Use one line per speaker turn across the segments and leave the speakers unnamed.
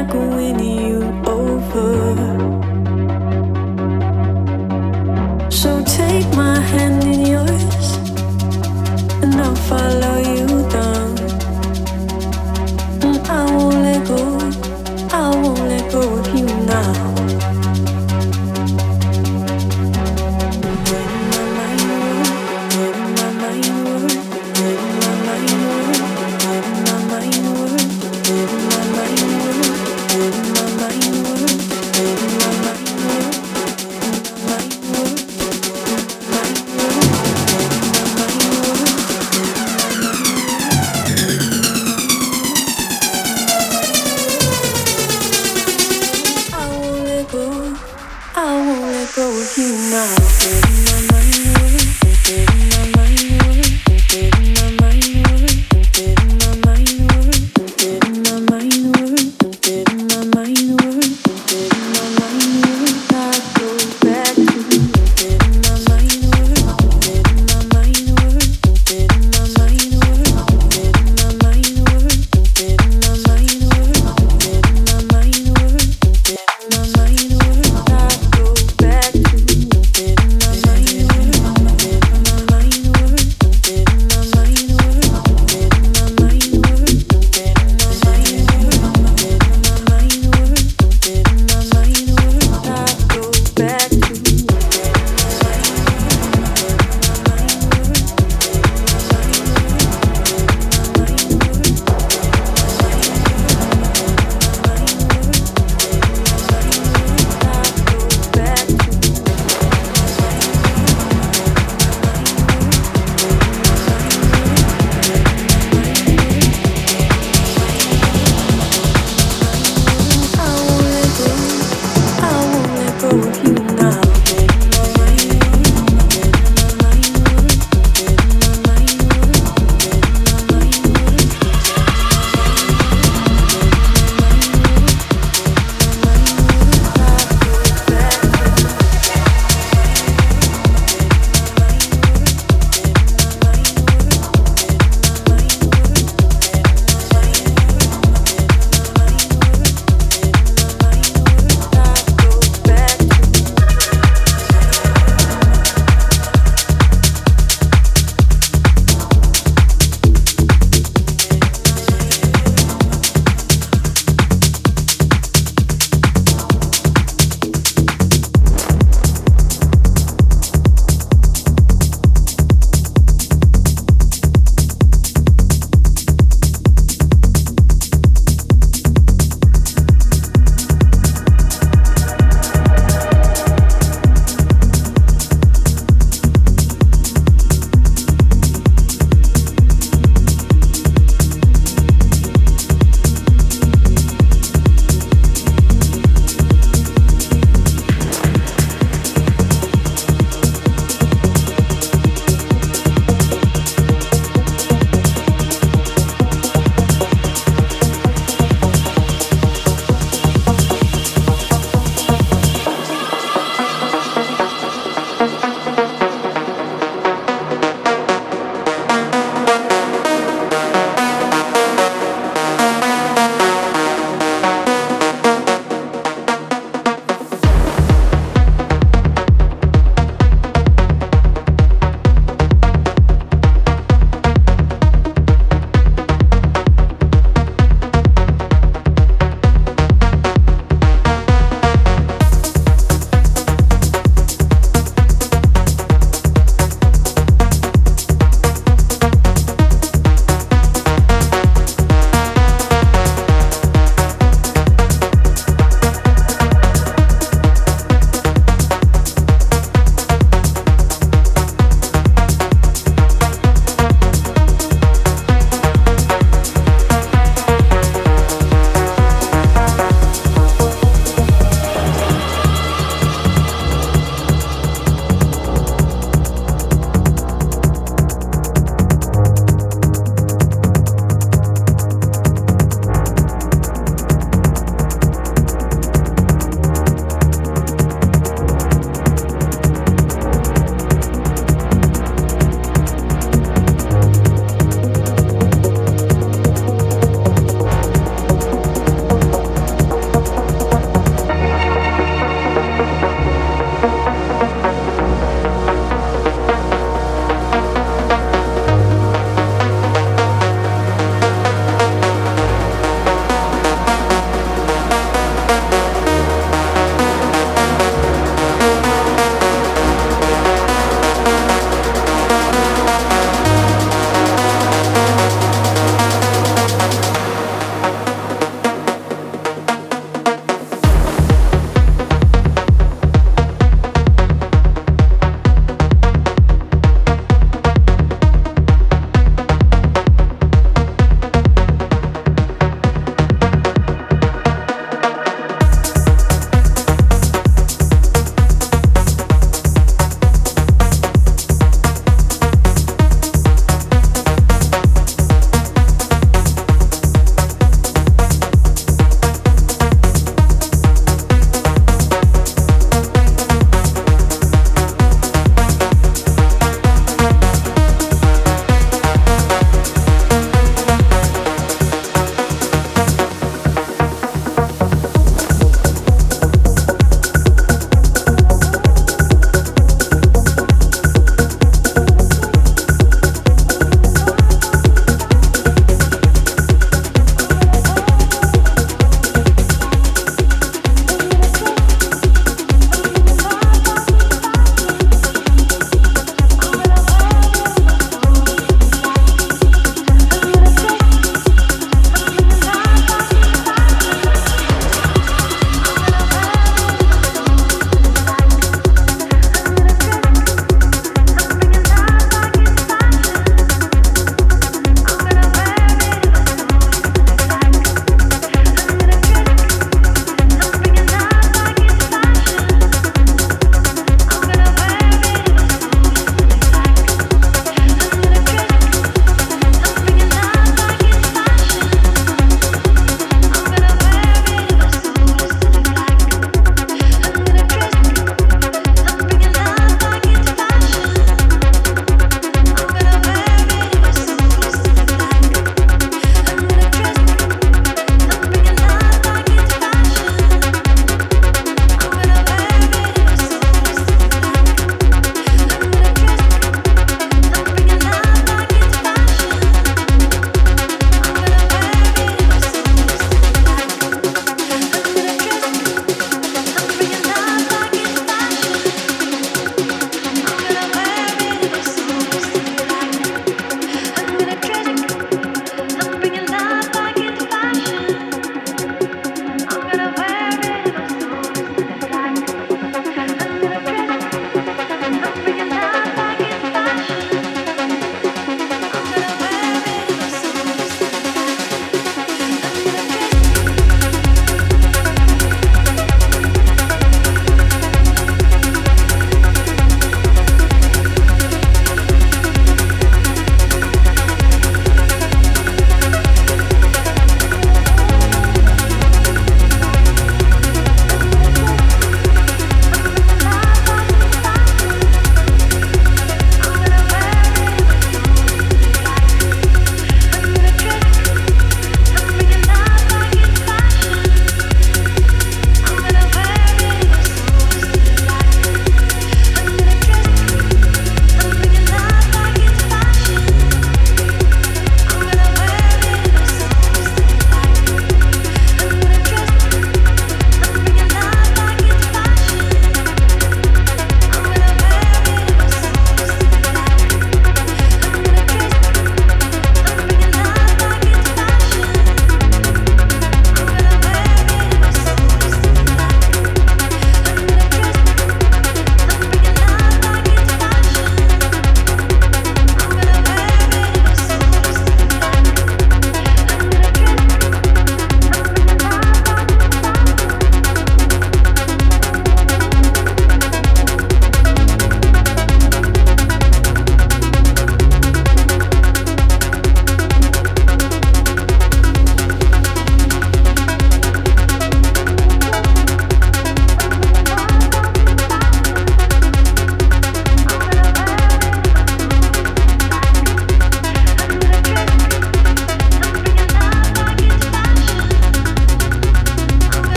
Thank you.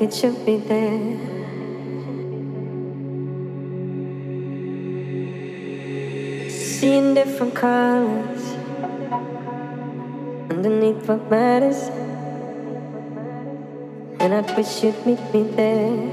Think it should be there. Seeing different colors underneath what matters, and I wish you'd meet me there.